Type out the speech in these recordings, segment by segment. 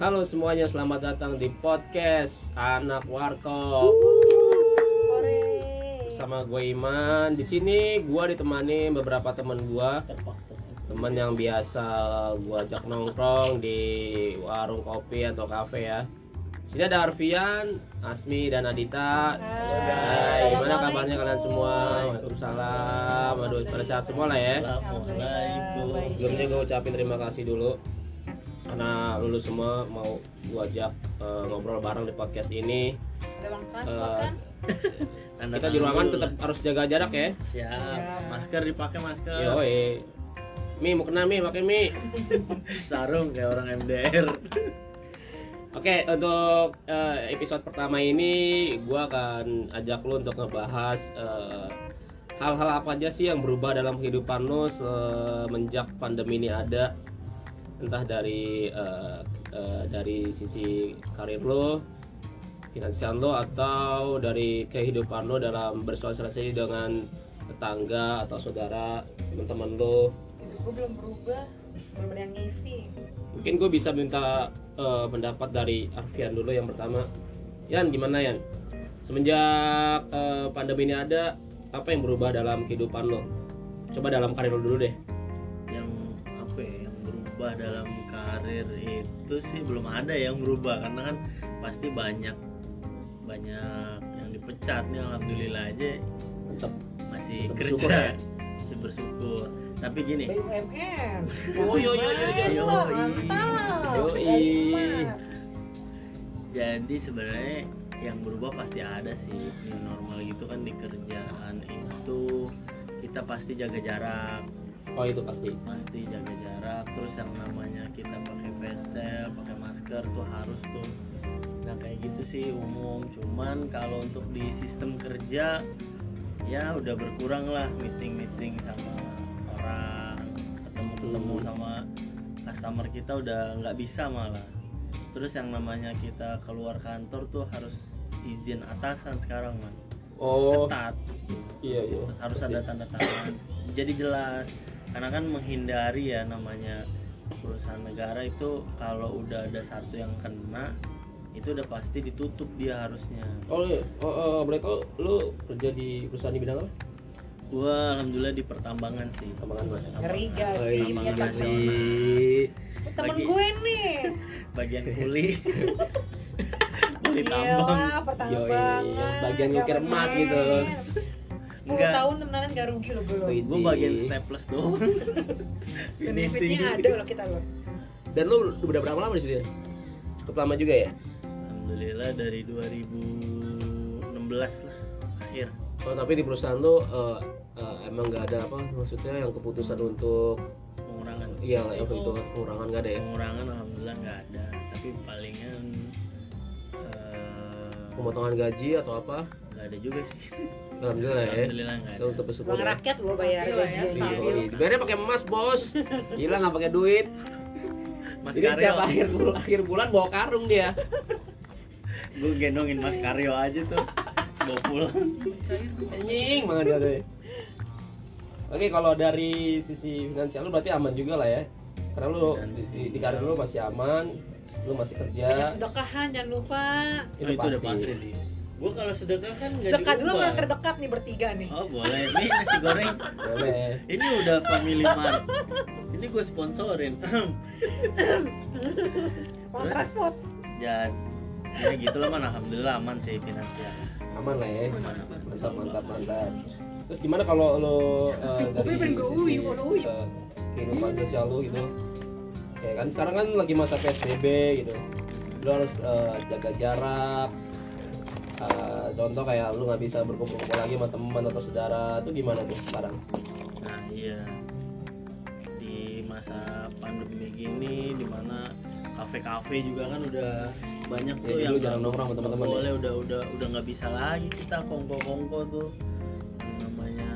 Halo semuanya, selamat datang di podcast Anak Warkop. Bersama gue Iman. Di sini gue ditemani beberapa teman gue, teman yang biasa gue ajak nongkrong di warung kopi atau kafe ya. Di sini ada Arfian, Asmi dan Adita. Hai, gimana kabarnya kalian semua? Waalaikumsalam. Aduh, pada sehat semua lah ya. Sebelumnya gue ucapin terima kasih dulu karena lulus semua mau gue ajak eh, ngobrol bareng di podcast ini. Ada bang Eh, kan? Tanda kita di ruangan tetap harus jaga jarak ya. Siap. Masker dipakai masker. Yoi. Mi mau kena Mi, pakai Mi. Sarung kayak orang MDR. Oke, untuk eh, episode pertama ini gua akan ajak lu untuk ngebahas eh, hal-hal apa aja sih yang berubah dalam kehidupan lu semenjak pandemi ini ada. Entah dari eh, eh, dari sisi karir lu, finansial lo atau dari kehidupan lo dalam bersosialisasi dengan tetangga atau saudara, teman-teman lo. Gue belum berubah, belum ada yang ngisi. Mungkin gue bisa minta eh, pendapat dari Arfian dulu yang pertama. Yan, gimana Yan? Semenjak eh, pandemi ini ada, apa yang berubah dalam kehidupan lo? Coba dalam karir lo dulu deh. Berubah dalam karir itu sih belum ada yang berubah karena kan pasti banyak banyak yang dipecat nih alhamdulillah aja Tetap masih Tetap kerja. bersyukur ya? Masih bersyukur. Tapi gini, BUMN. Oh, yo, yo, yo, yo, yo. Iman. jadi sebenarnya yang berubah pasti ada sih new normal gitu kan di kerjaan itu kita pasti jaga jarak Oh itu pasti. pasti jaga jarak terus yang namanya kita pakai face pakai masker tuh harus tuh nah kayak gitu sih umum cuman kalau untuk di sistem kerja ya udah berkurang lah meeting meeting sama orang ketemu ketemu Hmm. sama customer kita udah nggak bisa malah terus yang namanya kita keluar kantor tuh harus izin atasan sekarang man Oh ketat iya iya. Terus harus Pasti. ada tanda tangan jadi jelas karena kan menghindari ya namanya perusahaan negara itu kalau udah ada satu yang kena itu udah pasti ditutup dia harusnya Oh, iya. oh, oh, boleh tahu lu kerja di perusahaan di bidang apa? gua alhamdulillah di pertambangan sih Tambangan mana? Ngeri gak Oh, sih? iya, temen. nasional. Oh, Temen Lagi. gue nih. bagian kuli kuli tambang Yoi, bagian ngukir emas gitu. 10 Enggak. tahun temenan gak rugi lo belum. Gua bagian staples doang Benefitnya ada loh kita loh. Dan lu udah berapa lama di sini? Cukup lama juga ya? alhamdulillah dari 2016 lah akhir Oh, tapi di perusahaan lu eh, eh, emang nggak ada apa maksudnya yang keputusan untuk pengurangan iya yang itu pengurangan nggak ada ya? pengurangan alhamdulillah nggak ada tapi palingan eh, Pemotongan gaji atau apa? Nggak ada juga sih Alhamdulillah ya. alhamdulillah nggak ada untuk bersyukur Uang ya. rakyat lo bayar Stabil lah ya, gajian. stabil. Iya, dibayarnya pakai emas bos. Gila nggak pakai duit. mas Jadi setiap Karyo akhir bul- akhir bulan bawa karung dia. gue gendongin mas Karyo aja tuh bawa pulang Anjing banget dia tuh. Oke, kalau dari sisi finansial lu berarti aman juga lah ya. Karena lu di, di, di karir lu masih aman, lu masih Banyak kerja. sedekahan jangan lupa. oh, itu udah pasti gue kalau sedekah kan nggak Sedekah dulu orang terdekat nih bertiga nih. oh boleh ini nasi goreng Boleh. ini udah family mart ini gue sponsorin Terus? transport. ya ya gitu lah man alhamdulillah aman sih finansial Aman lah ya. Mantap, mantap, mantap. Terus gimana kalau lu eh, dari Kopi pengen gue sisi eh, kehidupan sosial lu gitu? Ya kan sekarang kan lagi masa PSBB gitu. Lu harus eh, jaga jarak. Eh, contoh kayak lu nggak bisa berkumpul-kumpul lagi sama teman atau saudara itu gimana tuh sekarang? Nah iya di masa pandemi gini di mana kafe-kafe juga kan udah banyak Ya, tuh jadi yang lu jarang nongkrong sama nggak teman-teman ya? boleh udah udah udah nggak bisa lagi kita kongko-kongko tuh namanya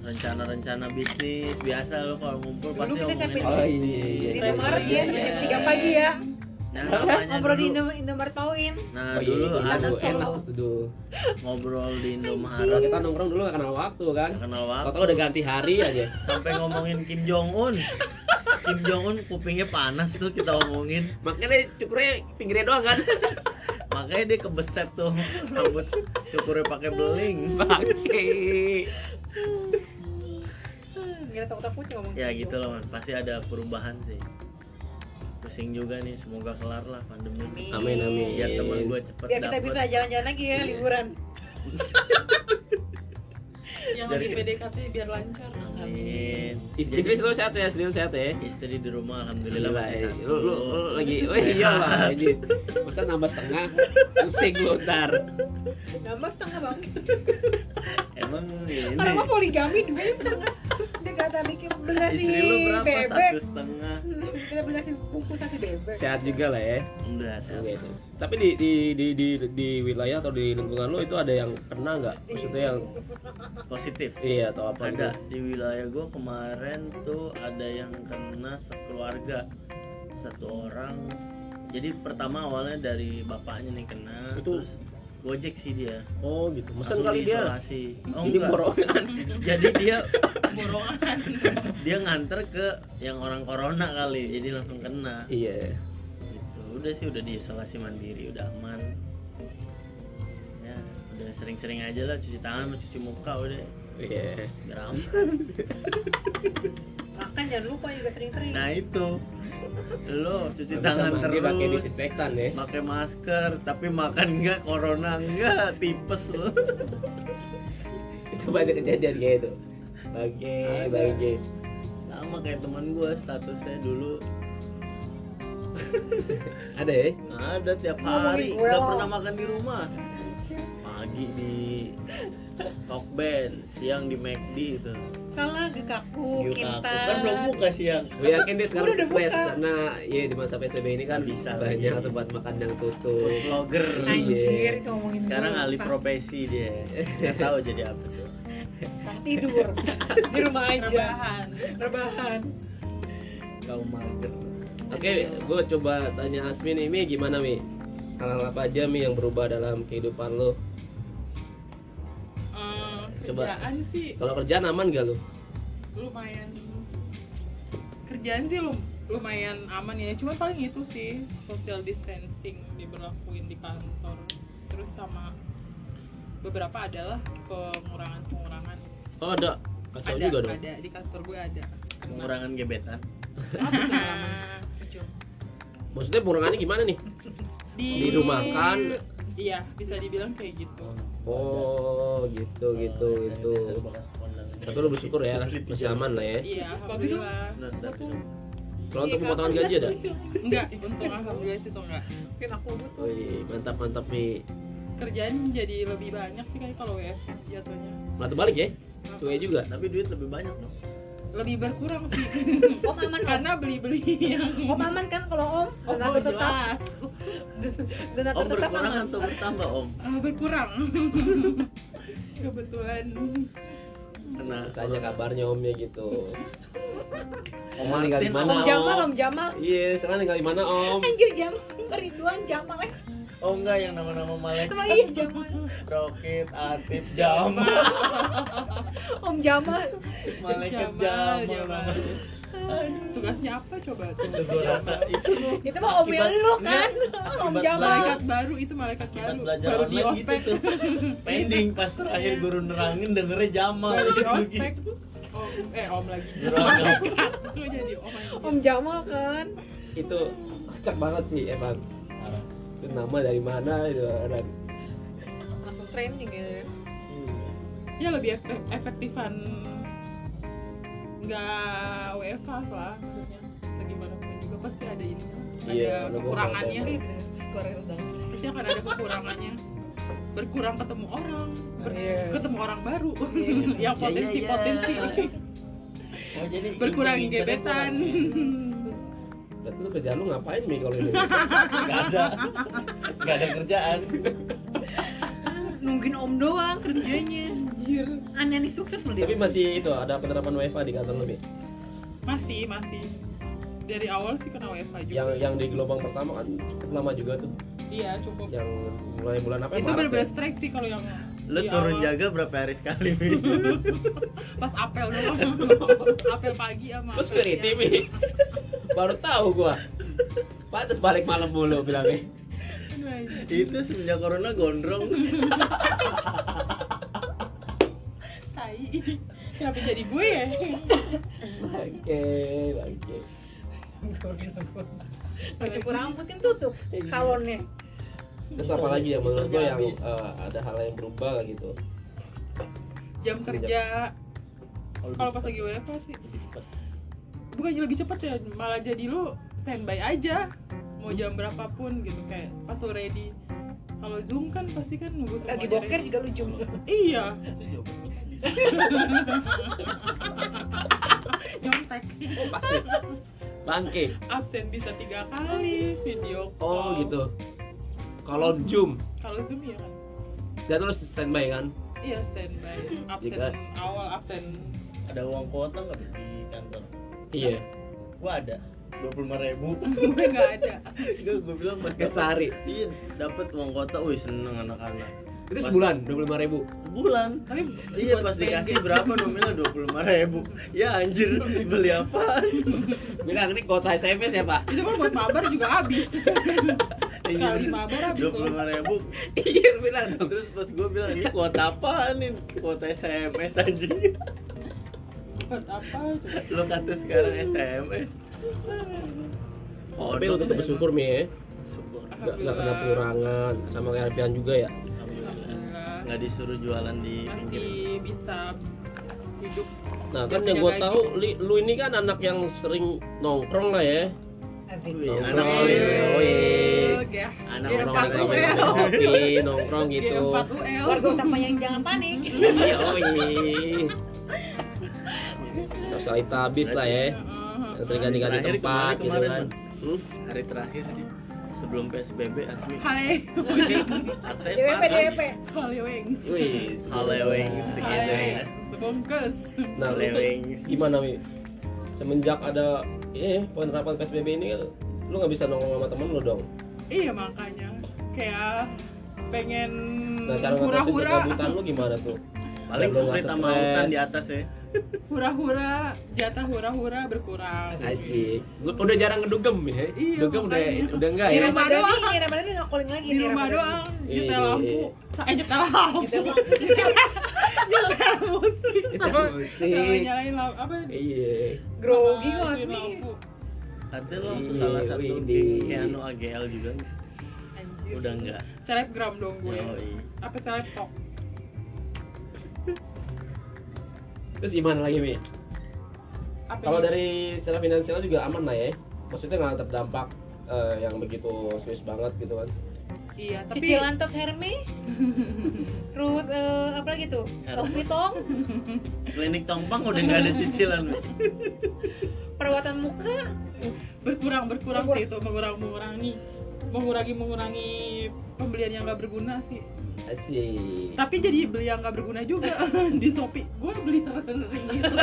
rencana-rencana bisnis biasa lo kalau ngumpul Dulu pasti kita ngomongin Oh, bisnis. iya, iya, Di iya. Ya, Iya. jam 3 pagi ya. Nah, namanya Ngobrol di Indo- Indomaret Pauin. nah Oh, iya, dulu iya, tuh enak tuh. dulu. ngobrol di Indomaret. Kita nongkrong dulu gak kenal waktu kan? Nggak kenal waktu. Kalau udah ganti hari aja. sampai ngomongin Kim Jong Un Kim Jong Un kupingnya panas tuh kita omongin. Makanya cukurnya pinggirnya doang kan? Makanya dia kebeset tuh rambut cukurnya pakai beling. Bangke Nggak takut-takut ngomong ya gitu. loh man pasti ada perubahan sih pusing juga nih semoga kelar lah pandemi amin. Amin biar teman gue cepet Biar kita dapet. bisa jalan-jalan lagi ya liburan. yang lagi PDKT biar lancar. Amin. Is- istri lu sehat ya? Istri lu sehat ya? Istri di rumah alhamdulillah Gila, masih eh. satu lu, lu, lu lagi oh iya lah ini masa nambah setengah? Pusing lu ntar. Nambah setengah bang. emang ini. Orang mah poligami dua setengah. Dia kata bikin beli nasi istri lu berapa? bebek. satu setengah Kita beli nasi bungkus nasi bebek. sehat juga lah ya enggak sehat. Tapi di, di di di di wilayah atau di lingkungan lo itu ada yang kena nggak? Maksudnya yang positif iya atau apa ada gitu? di wilayah gue kemarin tuh ada yang kena sekeluarga satu orang jadi pertama awalnya dari bapaknya nih kena Itu- terus gojek sih dia Oh gitu. Mesen kali dia. diisolasi. oh enggak borongan. jadi dia borongan dia nganter ke yang orang corona kali jadi langsung kena iya. gitu udah sih udah diisolasi mandiri udah aman ya udah sering-sering aja lah cuci tangan sama cuci muka udah Iya. biar aman Makan jangan lupa juga sering-sering. nah itu lo cuci bisa tangan terus pakai disinfektan ya. pakai masker tapi makan enggak corona enggak tipes lo Itu banyak kejadian kayak itu. Bagi, Ada. bagi. sama kayak teman gue statusnya dulu Ada ya? ada tiap hari nggak pernah makan di rumah pagi di Tokben siang di McD itu Kalah gekaku, kintan. kan belum buka siang Gue yakin dia sekarang Udah, stres buka. karena ya di masa PSBB ini kan Bisa banyak lagi. tempat makan yang tutup. vlogger Iya. Anjir, itu ngomongin sekarang alih profesi dia nggak tahu jadi apa tuh tidur di rumah aja. rebahan Rebahan. kaum mager Oke, gue coba tanya Asmin ini gimana Mi? Hal-hal apa aja Mi yang berubah dalam kehidupan lo? Coba. kerjaan sih Kalau kerjaan aman gak lo? lumayan kerjaan sih lum- lumayan aman ya cuma paling itu sih social distancing diberlakuin di kantor terus sama beberapa adalah pengurangan pengurangan Oh ada, kacau ada juga dong. ada di kantor gue ada Kena. pengurangan gebetan? Nah, Maksudnya pengurangannya gimana nih? di Dirumahkan? iya bisa dibilang kayak gitu Oh gitu gitu Oh, gitu. saya bekas kondangan. Tapi lo bersyukur ya, masih aman lah ya. iya alhamdulillah Bener, bener. Kalau untuk Iya, pemotongan gaji ada? enggak untung alhamdulillah sih tuh enggak Mungkin aku butuh. Wih, mantap mantap nih. kerjaan jadi lebih banyak sih kayak kalau WF jatuhnya Malah balik ya? Sesuai juga. tapi duit lebih banyak dong lebih berkurang sih Om aman om. karena beli-beli yang Om aman kan kalau om Oh, tetap. Donatur om tetap berkurang aman. atau bertambah om Ah, berkurang kebetulan kena Tanya kabarnya omnya gitu. om tinggal di mana Om Jamal, Om Jamal. Iya, sekarang tinggal di mana om? Anjir Jamal, Ridwan Jamal eh. oh enggak yang nama-nama malaikat Sama iya Jamal. Rocket, Atif, Jamal, Om Jamal. malaikat Jamal, Jamal, Jamal. namanya. Tugasnya apa coba tuh Itu itu mah om lu kan. Om Jamal. malaikat baru itu malaikat baru baru di gitu ospek tuh pending pas terakhir guru nerangin dengernya Jamal di gitu ospek om eh om lagi. Gua jadi om Om Jamal kan. Itu kocak banget sih emang. Itu nama dari mana itu orang. Langsung training ya. ya lebih efek- efektifan nggak WFH lah maksudnya segimana pun juga pasti ada ini Iya, ada kekurangannya. Iya pasti akan ada kekurangannya berkurang ketemu orang ber- Iya. ketemu orang baru Iya. yang potensi iya. potensi Oh, jadi berkurang gebetan. Berarti lu kerjaan lu ngapain Mi kalau ini? Nggak ada Nggak ada kerjaan Nungguin om doang kerjanya. Anjir. Aneh nih sukses loh dia. Tapi masih itu ada penerapan WiFi di kantor Mi? masih masih dari awal sih kena WFH juga Yang yang di gelombang pertama kan cukup lama juga tuh. iya cukup Yang mulai bulan apa? ya? itu Maret bener-bener ya? strike sih kalau yang Lu di turun awal. jaga berapa hari sekali Mi? pas apel doang apel pagi sama security siang. Mi. Baru tahu gua. Pantes balik malam mulu bilangnya. Itu semenjak corona gondrong kenapa jadi gue ya? Oke, oke. Mau cukur rambut kan tutup kalonnya. Terus apa lagi ya? Menurut lo yang eh, ada hal yang berubah gitu? jam kerja. kalau pas lagi WFH sih. Bukannya lebih cepet ya malah jadi lu standby aja. Mau jam berapapun gitu kayak pas lu ready. Kalau zoom kan pasti kan nunggu semuanya Lagi boker juga lu jum. iya nyontek Pasti. Bangke. absen bisa tiga kali video Oh call. gitu. Kalau Zoom, kalau zoom ya kan dan lu standby kan? iya standby absen Jika- awal absen ada uang kuota nggak di kantor Iya. gua ada dua puluh lima ribu gue nggak ada gue gue bilang pas Tiap sehari. iya dapat uang kuota wih seneng anak-anak Itu sebulan dua puluh ribu. Bulan. Tapi iya pas dikasih berapa nominal? dua puluh lima ribu. Ya anjir beli apa? Bilang ini kuota SMS ya pak? itu kan buat mabar juga habis. Sekali mabar habis dua puluh lima ribu. Iya bilang. Terus pas gue bilang ini kuota apa nih? Kuota SMS anjing. Buat apa lo kata sekarang SMS Tapi lu tetap bersyukur mi ya. syukur. Gak, gak kena pengurangan. Sama kayak Alfian juga ya. Nggak disuruh jualan di pinggir masih bisa hidup Nah kan yang gue tahu li- lu ini kan anak yang sering nongkrong lah ya. Wih, Nongkrong, anak oh, oli iya. ya Anak Iya, Nongkrong Empat di UL. kopi, nongkrong gitu. G4 UL Warga utama yang jangan panik. Yoi. Sosialita habis lah ya. Yang sering ganti-ganti tempat gitu kan. Hmm? hari terakhir sebelum PSBB Hale Ate DWP DWP. Hale Wings Wih. Haleweng segitu ya Sebungkus Nah, Haleweng gimana wi? Semenjak ada eh penerapan PSBB ini lu nggak bisa nongkrong sama temen lu dong. Iya makanya Kayak pengen Nah, cara ngatasin hura-hura kegabutan lu gimana tuh? paling split sama hutan di atas ya Hura-hura Jatah hura-hura berkurang Asik. Udah jarang ngedugem ya? Iya, Dugem udah makanya. udah enggak Di ya? rumah doang. doang. Di Ramadan nggak calling lagi. Di rumah doang Iya. Nyetel lampu Eh nyetel lampu. Nyetel musik Nyetel Sama sama nyalain lampu Apa Iya. Grogi banget nyalain nih. lampu. Katanya lo Iya, salah satu di- Keanu AGL juga Anjir udah enggak Selebgram dong gue iya. Apa selebtok Terus gimana lagi Mi? Apa Kalau dari secara finansial juga aman lah ya. Maksudnya nggak terdampak eh, yang begitu serius banget gitu kan. Iya tapi Cicilan Tok Hermes. Terus eh, apa lagi tuh? Vitong. klinik tompang udah nggak ada cicilan. Perawatan muka. berkurang berkurang sih itu mengurangi mengurangi mengurangi mengurangi pembelian yang gak berguna sih Asik. tapi jadi beli yang gak berguna juga. Di shopee. Gue beli ring itu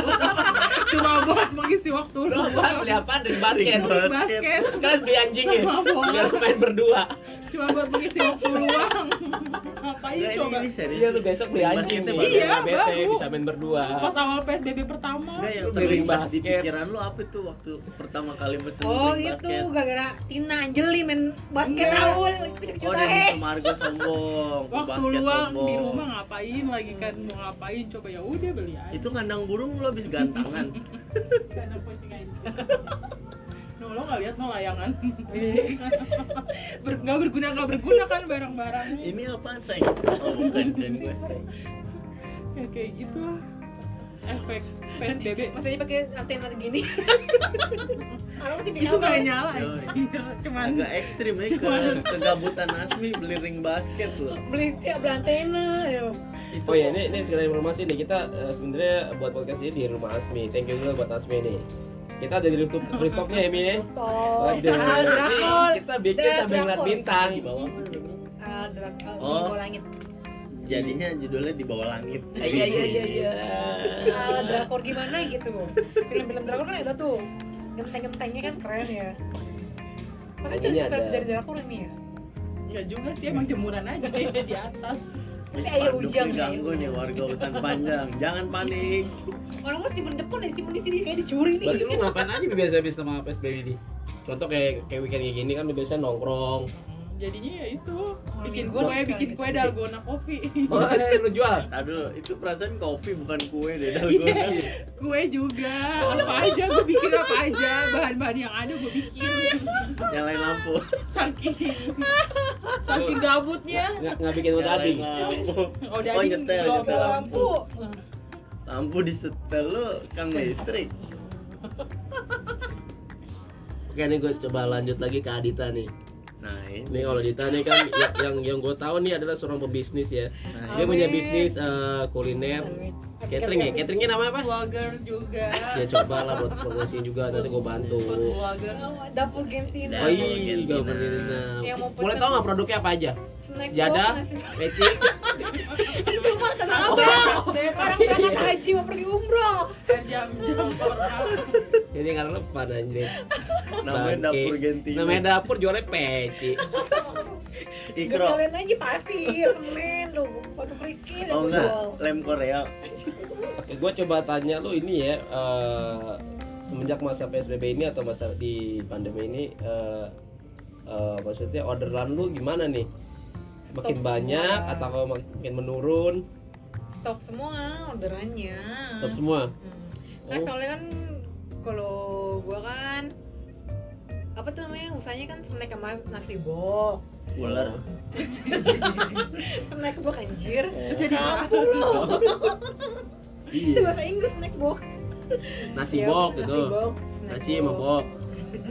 cuma buat mengisi waktu Lu apaan? beli apa dari basket? Basket. basket Terus kan beli anjingnya biar main berdua. cuma buat mengisi waktu luang ngapain Nggak, coba ini serius Iya lu besok beli anjing nih. Iya, Nggak bete, bisa main berdua. pas awal psbb pertama yang beli ring terlintas di basket. pikiran lu apa tuh waktu pertama kali pesen Oh itu basket? gara-gara Tina Anjeli main basket. Raul. Oh eh. Sumargo sombong waktu basket luang sombong. di rumah ngapain lagi kan mau ngapain coba ya udah beli aja Itu kandang burung lu habis gantangan No, lo nggak lihat no layangan. Ber, nggak berguna nggak berguna kan barang-barangnya. Ini apaan sayang? Oh bukan dan gue sayang Ya kayak gitu lah. Efek PSBB. Maksudnya pakai antena gini. Aku tidak Itu nggak nyala. Iya, Cuman Agak ekstrim ya ke Cuman- kegabutan Asmi beli ring basket loh beli tiap beli antena. aduh. Itu Oh ya ini ini sekedar informasi nih kita eh, sebenarnya buat podcast ini di rumah Asmi. Thank you dulu buat Asmi nih. Kita ada di rooftop rooftopnya ya Mi ya. Toh. Waduh, kita bikin sambil ngeliat bintang. di bawah? Al Drakor. Oh. Di bawah langit. Jadinya judulnya di bawah langit Iya iya iya iya. Al Drakor gimana gitu. Film-film Drakor kan ada tuh. Genteng-gentengnya kan keren ya. Tapi Anjingnya versi ada. dari Drakor ini ya. ya juga sih emang jemuran aja di atas. Ini air ujang nih, ganggu air nih warga hutan panjang. Jangan panik. Orang lu simpen depan ya, simpen di sini kayak dicuri nih. Berarti lu ngapain aja biasa habis sama PSBB ini? Contoh kayak kayak weekend kayak gini kan biasanya nongkrong. Jadinya ya itu bikin gua kue bikin gitu. kue dalgona kopi Oh, eh, lu jual. Aduh, itu perasaan kopi bukan kue deh Iya, dalgona. kue juga apa aja gue bikin apa aja bahan-bahan yang ada gue bikin Nyalain lampu. saking saking gabutnya Nggak nggak bikin udah Nyalain ading. lampu. Oh, Oh, nyetel, nyetel lampu. Lampu disetel lu kang listrik. Oke nih gue coba lanjut lagi ke Adita nih. Nah, ini. Nih kalau Adita nih kan ya- yang yang gue tahu nih adalah seorang pebisnis ya. Nah, Dia punya Amin. bisnis eh, kuliner, catering ya. Cateringnya namanya apa? vlogger juga Ya coba lah buat promosiin juga nanti gue bantu. Vlogger Oh, Dapur Gentina. Oh iya. Yang mau Boleh tau nggak produknya apa aja? Sejadah, nasi- peci, Itu mah tenang Oh, abang. iya. Orang berangkat haji mau pergi umroh. jam-jam orang ini kan lupa anjir. Namanya dapur Gentina. Namanya dapur jualnya peci. Ikro. Jualin aja pasir, semen, lu batu kerikil Oh enggak, jual. lem Korea. Oke, gue coba tanya lu ini ya. eh, semenjak masa PSBB ini atau masa di pandemi ini, eh, eh, maksudnya orderan lu gimana nih? Makin Stop banyak semua. atau makin menurun? Stop semua orderannya. Stop semua. Hmm. Oh. soalnya kan kalau gua kan apa tuh namanya usahanya kan snack sama nasi bok Ular. snack bok anjir Oh. jadi kamu lu itu Iya. bahasa Inggris snack bok Nasi Ya, bok nasi gitu. Nasi sama bok.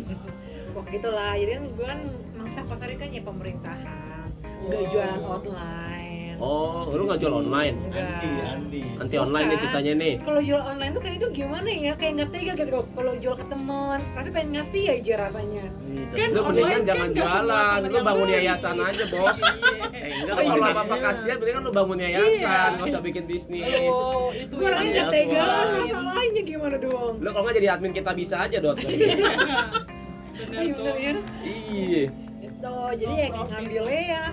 bok gitulah jadi kan gua kan mangsa pasarnya kan ya pemerintahan Wow. jualan online Oh, lu nggak jual online? Anti, anti. Anti online nih ceritanya nih. kalau jual online tuh kayak itu gimana ya kayak nggak tega gitu kalau jual ke temen rasanya pengen ngasih aja rasanya Gitu. Kan Lu mendingan kan jangan semua jualan, lu bangun beli. yayasan aja, Bos. Eh, enggak Kalau kalau apa-apa kasihan, mendingan lu bangun yayasan, nggak usah bikin bisnis. oh itu gue orangnya nggak Iya, tega masalahnya gimana dong Lu kalau nggak jadi admin kita bisa aja, Dot. bener Iya tuh bener ya Iya. itu jadi ya ngambilnya ya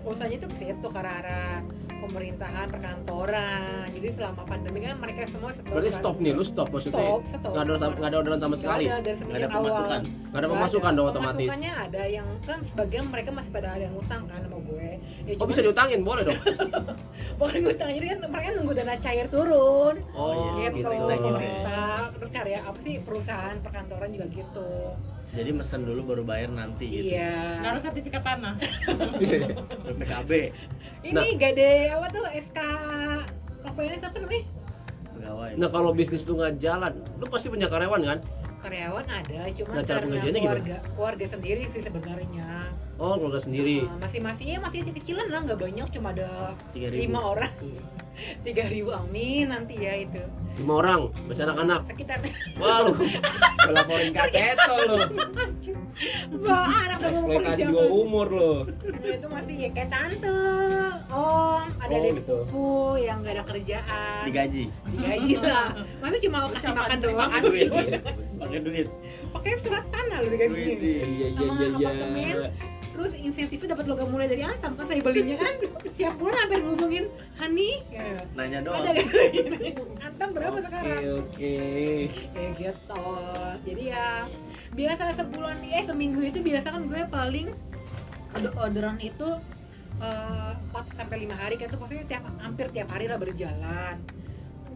usahanya tuh ke situ ke arah pemerintahan perkantoran jadi selama pandemi kan mereka semua stop Berarti kan. stop nih, lu stop maksudnya. stop stop Nggak ada nggak ada orderan sama sekali. ada, Nggak semenjak ada pemasukan. awal Nggak ada pemasukan dong otomatis. pemasukannya ada yang kan sebagian mereka masih pada ada yang utang kan sama gue ya Oh bisa diutangin, boleh dong. bukan ngutang jadi kan mereka nunggu dana cair turun Oh, iya, gitu gitu. pemerintah terus karya apa sih perusahaan perkantoran juga gitu Jadi mesen dulu baru bayar nanti gitu. iya naruh sertifikat tanah PKB ini Nah. gade apa tuh SK KPNS apa namanya pegawai. Nah kalau bisnis lu nggak jalan, lu pasti punya karyawan kan? karyawan ada cuma Nah, cara karena pengajiannya gimana? keluarga keluarga sendiri sih sebenarnya Oh keluarga sendiri. Nah, masing-masingnya masih kecil-kecilan lah nggak banyak cuma ada 3.000. lima orang tiga ribu amin nanti ya itu Lima orang, masih anak-anak. sekitar Wah lu, gua laporin kaseto lu. wah anak udah mau Eksploitasi kerja dua umur lu. Nah, itu masih ya kayak tante om ada Oh, adik gitu. sepupu yang gak ada kerjaan Digaji. digaji lah masa cuma kasih makan doang Duit. Pakai duit. pakai surat tanah loh digajinya Duit. Iya iya Sama iya iya. Terus insentifnya dapat logam mulai dari Antam kan saya belinya kan tiap bulan hampir ngomongin Hani ya. Nanya ada doang. gitu Antam berapa Oke sekarang oke. kayak gitu jadi ya biasa sebulan eh seminggu itu biasa kan gue paling ada orderan itu eh, 4 sampai 5 hari kan tuh maksudnya tiap hampir tiap hari lah berjalan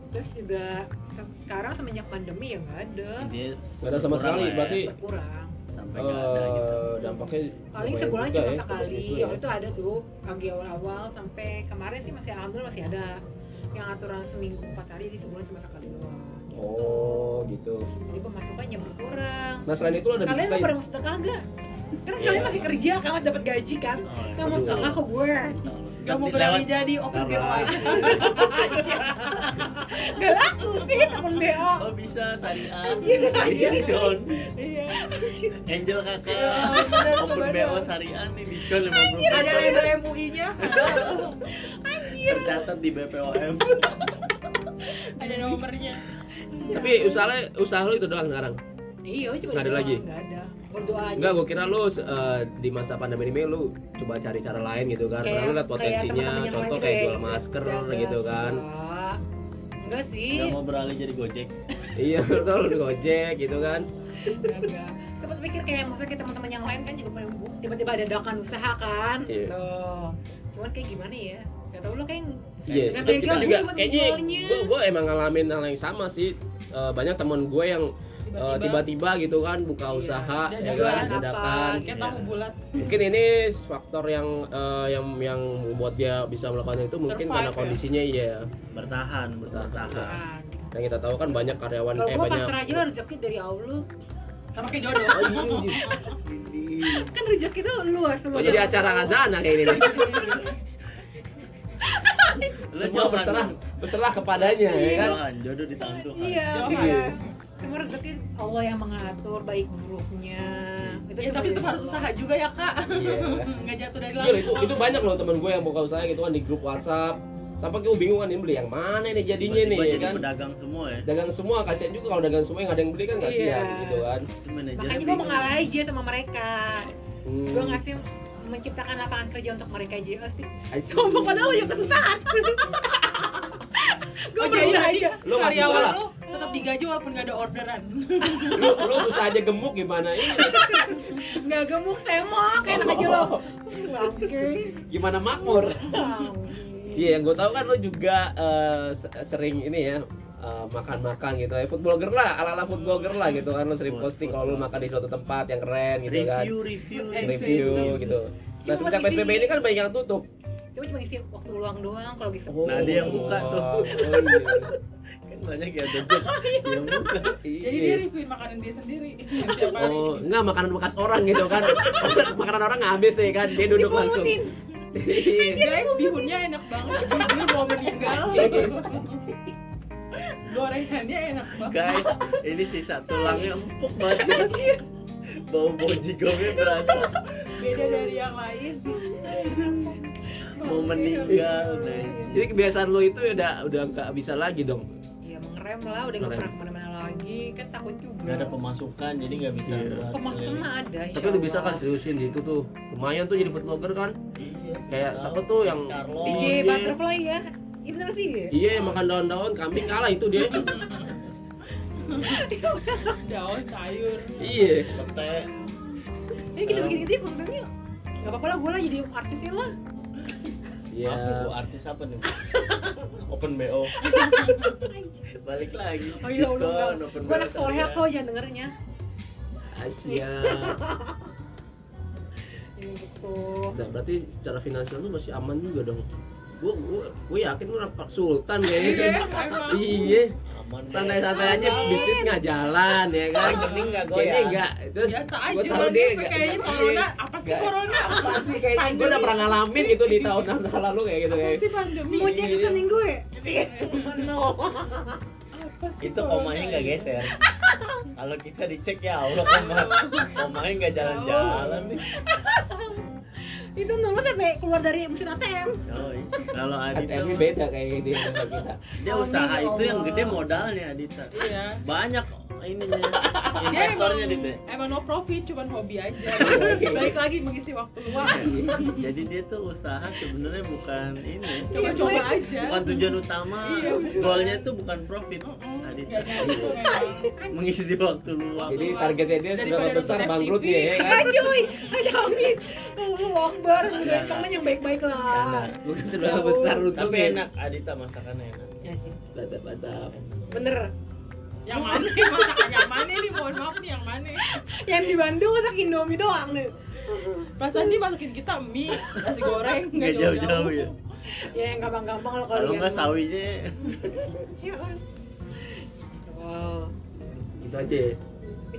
terus juga se- sekarang semenjak pandemi ya nggak ada Nggak ada sama sekali, ya. berarti berkurang sampai nggak ada gitu. eh, dampaknya paling sebulan cuma ya sekali ya. ya. itu ada tuh pagi awal-awal sampai kemarin sih masih alhamdulillah masih ada yang aturan seminggu empat hari di sebulan cuma sekali doang gitu. Oh gitu. jadi pemasukannya berkurang Nah selain itu ada kalian bisnis mau lain? pada mau sedekah gak? Karena Iya. kalian masih kerja, kamu dapat gaji kan? Oh, iya. Kamu sedekah ke gue Gak mau Lewat- berani jadi open BO aja Gak laku sih temen BO Oh bisa syariah. Diskon. Iya Angel kakak. Open. BO syariah nih diskon 50%. Ada label MUI nya Tercatat di BPOM. Ada nomornya Tapi usaha usaha lu itu doang sekarang. Iya cuma Nggak ada doang, lagi? nggak ada berdoa aja Enggak, gue kira lu eh, di masa pandemi ini lu coba cari cara lain gitu kan. Karena lu lihat potensinya, contoh kayak gitu jual ya, masker jaga. gitu kan. Enggak. enggak sih Udah mau beralih jadi gojek iya, betul lu gojek gitu kan. enggak tempat pikir kayak maksudnya kayak teman-teman yang lain kan juga tiba-tiba ada dadakan usaha kan Iya. tuh cuman kayak gimana ya gak tau lu kayak Iya, dan kita juga kayaknya gue gue emang ngalamin hal yang sama sih. Eh, banyak teman gue yang eh, Tiba-tiba tiba-tiba gitu kan buka Iya, usaha dan ya kan dadakan. Iya. bulat Mungkin ini faktor yang eh, yang yang membuat dia bisa melakukan itu mungkin Survive karena ya? kondisinya iya. bertahan bertahan Bertahan. Dan kita tahu kan banyak karyawan kalau eh gua banyak aja rezeki dari Allah sama kayak jodoh Oh, iya. kan rezeki itu luas Oh, jadi acara ngazana kayak ini Semua berserah berserah kepadanya ya kan. Jodoh di tangan Tuhan iya iya semua rezeki Allah yang mengatur baik buruknya itu ya tapi tetap harus Allah. usaha juga ya kak nggak jatuh dari Iya langit itu itu banyak loh temen gue yang buka usaha gitu kan di grup WhatsApp. Sampai gue bingung kan ini beli yang mana nih jadinya nih Tiba-tiba ya jadi kan. pedagang semua ya Dagang semua kasihan juga kalau dagang semua yang ada yang beli kan kasihan Iya. gitu kan. Makanya gue mengalah aja sama mereka Hmm. gue ngasih menciptakan lapangan kerja untuk mereka aja pasti sombong padahal ya kesusahan gue Oh, jadi aja Lu nggak karyawan lu tetap digaji walaupun nggak ada orderan. Lu lu susah aja gemuk gimana? Ini nggak gemuk temok enak aja lo. Bangke gimana makmur? Iya yang gue tahu kan lu juga se- sering ini ya eh, makan-makan gitu ya. Food blogger lah ala-ala food blogger lah gitu kan lu sering posting kalau lu blogger. makan di suatu tempat yang keren gitu kan. review review review. Itu. gitu nah semenjak PSBB ini kan banyak yang tutup. Cuma cuma isi waktu luang doang kalau bisa Nah, dia yang buka tuh. oh, iya. banyak ya yang buka jadi Iya. dia reviewin makanan dia sendiri. Tiap hari Oh, enggak makanan bekas orang gitu kan. makanan orang habis nih kan, dia duduk langsung. Iya. guys bihunnya enak banget. Bihun mau meninggal. Gorengannya enak banget. Guys ini sisa tulangnya empuk banget. Bau bau jigongnya berasa. Beda dari yang lain. Mau meninggal deh Jadi kebiasaan lo itu udah udah nggak bisa lagi dong. Mengerem lah udah nggak Ngerem. pernah ke mana-mana lagi kan takut juga nggak ada pemasukan jadi nggak bisa Iya. buat pemasukan mah ada insya Tapi lu bisa kan seriusin di itu tuh. Lumayan tuh jadi food blogger kan. iya Kayak siapa tuh yang. DJ butterfly ya iya bener sih Iya, yang makan daun-daun kambing kalah itu dia. daun sayur iya. pete ini kita bikin gitu ya kontennya nggak apa-apa lah gue lah jadi artisnya lah Iya. apa bu artis apa nih open bo balik lagi oh iya udah gue anak soleh kok jangan dengernya Asia. ini gitu Nah, berarti secara finansial lu masih aman juga dong. Gua gua, gua yakin lu anak Pak Sultan kayaknya. Iya. Iya. aman deh. santai-santai aja bisnis nggak jalan ya kan Rekening nggak kayaknya goyang. enggak terus biasa gua aja tahu Bang. dia kayaknya corona sih corona. apa sih kayaknya gue udah pernah ngalamin gitu di tahun tahun lalu kayak gitu apa kayak sih pandemi? Mau cek rekening gue? No. Apa sih itu komanya nggak geser. Kalau kita dicek ya Allah koma komanya nggak jalan-jalan nih. Itu nurut sampai keluar dari mesin ATM oh, iya. kalau Adita ATM beda kayak dia sama kita. Dia usaha ya itu yang gede modalnya Adita. Iya. Banyak ininya. Dia investornya emang, Dita emang no profit cuman hobi aja. Baik lagi mengisi waktu luang. Jadi dia tuh usaha sebenarnya bukan ini. Coba-coba aja. Bukan tujuan utama. Iya. goalnya tuh bukan profit. Adita Nggak gitu mengisi waktu luang. Jadi targetnya dia seberapa besar FTV. ya kan? Cuy, ada amin. Akbar, udah temen yang baik-baik lah. Bukan seberapa besar tapi enak Adita masakannya enak. Ya sih, mantap mantap bener. Yang mana masakan yang mana nih? Mohon maaf nih yang mana? Yang di Bandung masak Indomie doang nih. perasaan dia masukin kita mie nasi goreng nggak jauh-jauh. ya Ya yang gampang-gampang lo kalau nggak sawinya. Cian. Wow. itu aja ya.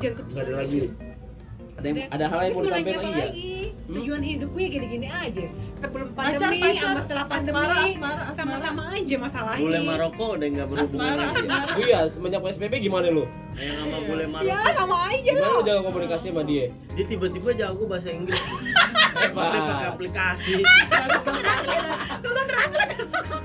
Nggak ada lagi ada yang, ada hal yang mau disampaikan lagi ya lagi? Tujuan hidup gue gini-gini aja. Sebelum Pacar, pandemi pacar. sama setelah pandemi Asmara, asmara, asmara. sama-sama aja masalahnya. bule Maroko udah nggak berhubungan Asmara, lagi ya? asmara. iya semenjak PSBB gimana lu yang sama bule Ya Maroko sama aja gimana lo. lu jaga komunikasi sama dia dia tiba-tiba jago bahasa Inggris pakai pakai aplikasi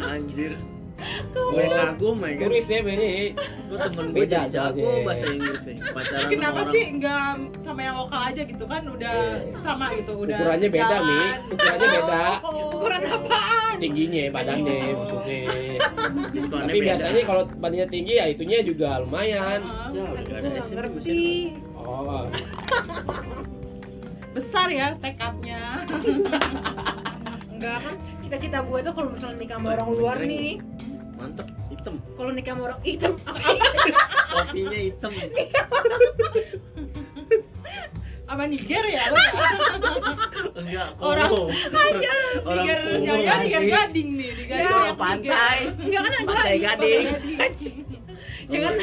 anjir gue kagum ya kan turis ya ini gue temen gue Beda jadi jago bahasa Inggris nih pacaran sama Kenapa orang. sih nggak sama yang lokal aja gitu kan? Udah Iya. sama gitu udah ukurannya beda sejalan. nih ukurannya beda. Ukuran apaan? tingginya badannya maksudnya. Diskonnya tapi beda. biasanya kalau badannya tinggi ya itunya juga lumayan. Ya udah gak ngerti. oh. Besar ya tekadnya. Enggak kan cita-cita gue tuh kalau misalnya nikah sama orang luar nih mantep. Hitam. Kalau nikah sama orang hitam. Kopinya hitam. Sama Niger ya? Lo enggak Orang- orang Niger. Jaya Niger Gading nih di Gading Ya, orang pantai. Enggak kan gue Pantai Gading. ya kan?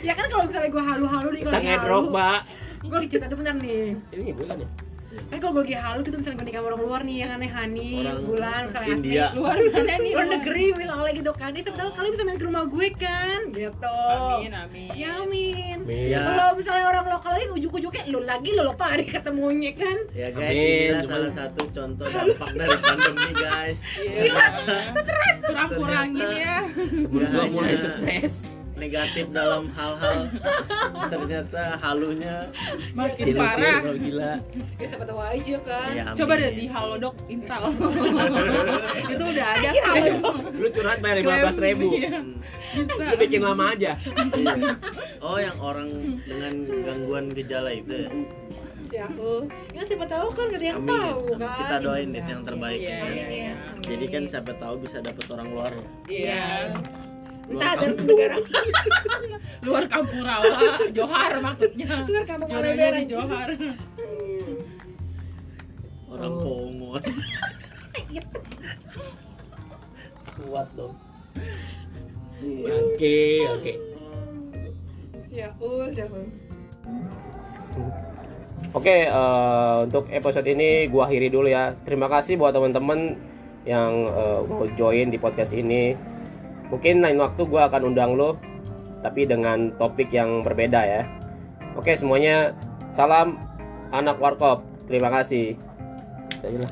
Ya kan kalau misalnya gue halu-halu nih kalau halu. Gue diceritain tuh bener nih. Ini gue kan ya kan kalau gue halu gitu misalnya gue nikah orang luar nih yang aneh Hani, Orang Bulan, misalnya India. Afni, luar mana nih luar negeri misalnya gitu kan. Itu tahu kalian bisa main ke rumah gue kan? Gitu. Amin amin. Ya amin. Ya. kalau misalnya orang lokal lagi ujuk-ujuknya lu lagi lu lupa hari ketemunya kan? Ya guys, Amin, cuman- salah satu contoh dampak dari pandemi guys. Iya. kurang-kurangin ya. Hanya- mulai stres Negatif dalam hal-hal. Ternyata halunya makin parah. kalau gila. Ya siapa tahu aja kan. Ya coba deh di Halodoc install. Itu udah ada. Lu curhat bayar lima belas ribu. Iya, bisa. Lu bikin lama aja. Iya. Oh, yang orang dengan gangguan gejala itu ya. ya oh ya siapa tahu kan gak ada yang Amin. tahu kan. Kita doain deh yang terbaik. Iya, ya. iya, iya. Jadi kan siapa tahu bisa dapat orang luar. iya entah dari negara. Luar kampung rawa Johar maksudnya. Luar kampung Malebera di Johar. Orang Oh. Kuat dong. Oke oke. Siapa siapa Oke, eh, untuk episode ini gua akhiri dulu ya. Terima kasih buat teman-teman yang eh, mau join di podcast ini. Mungkin lain waktu gua akan undang lo, tapi dengan topik yang berbeda ya. Oke, semuanya salam anak warkop. Terima kasih. Lah.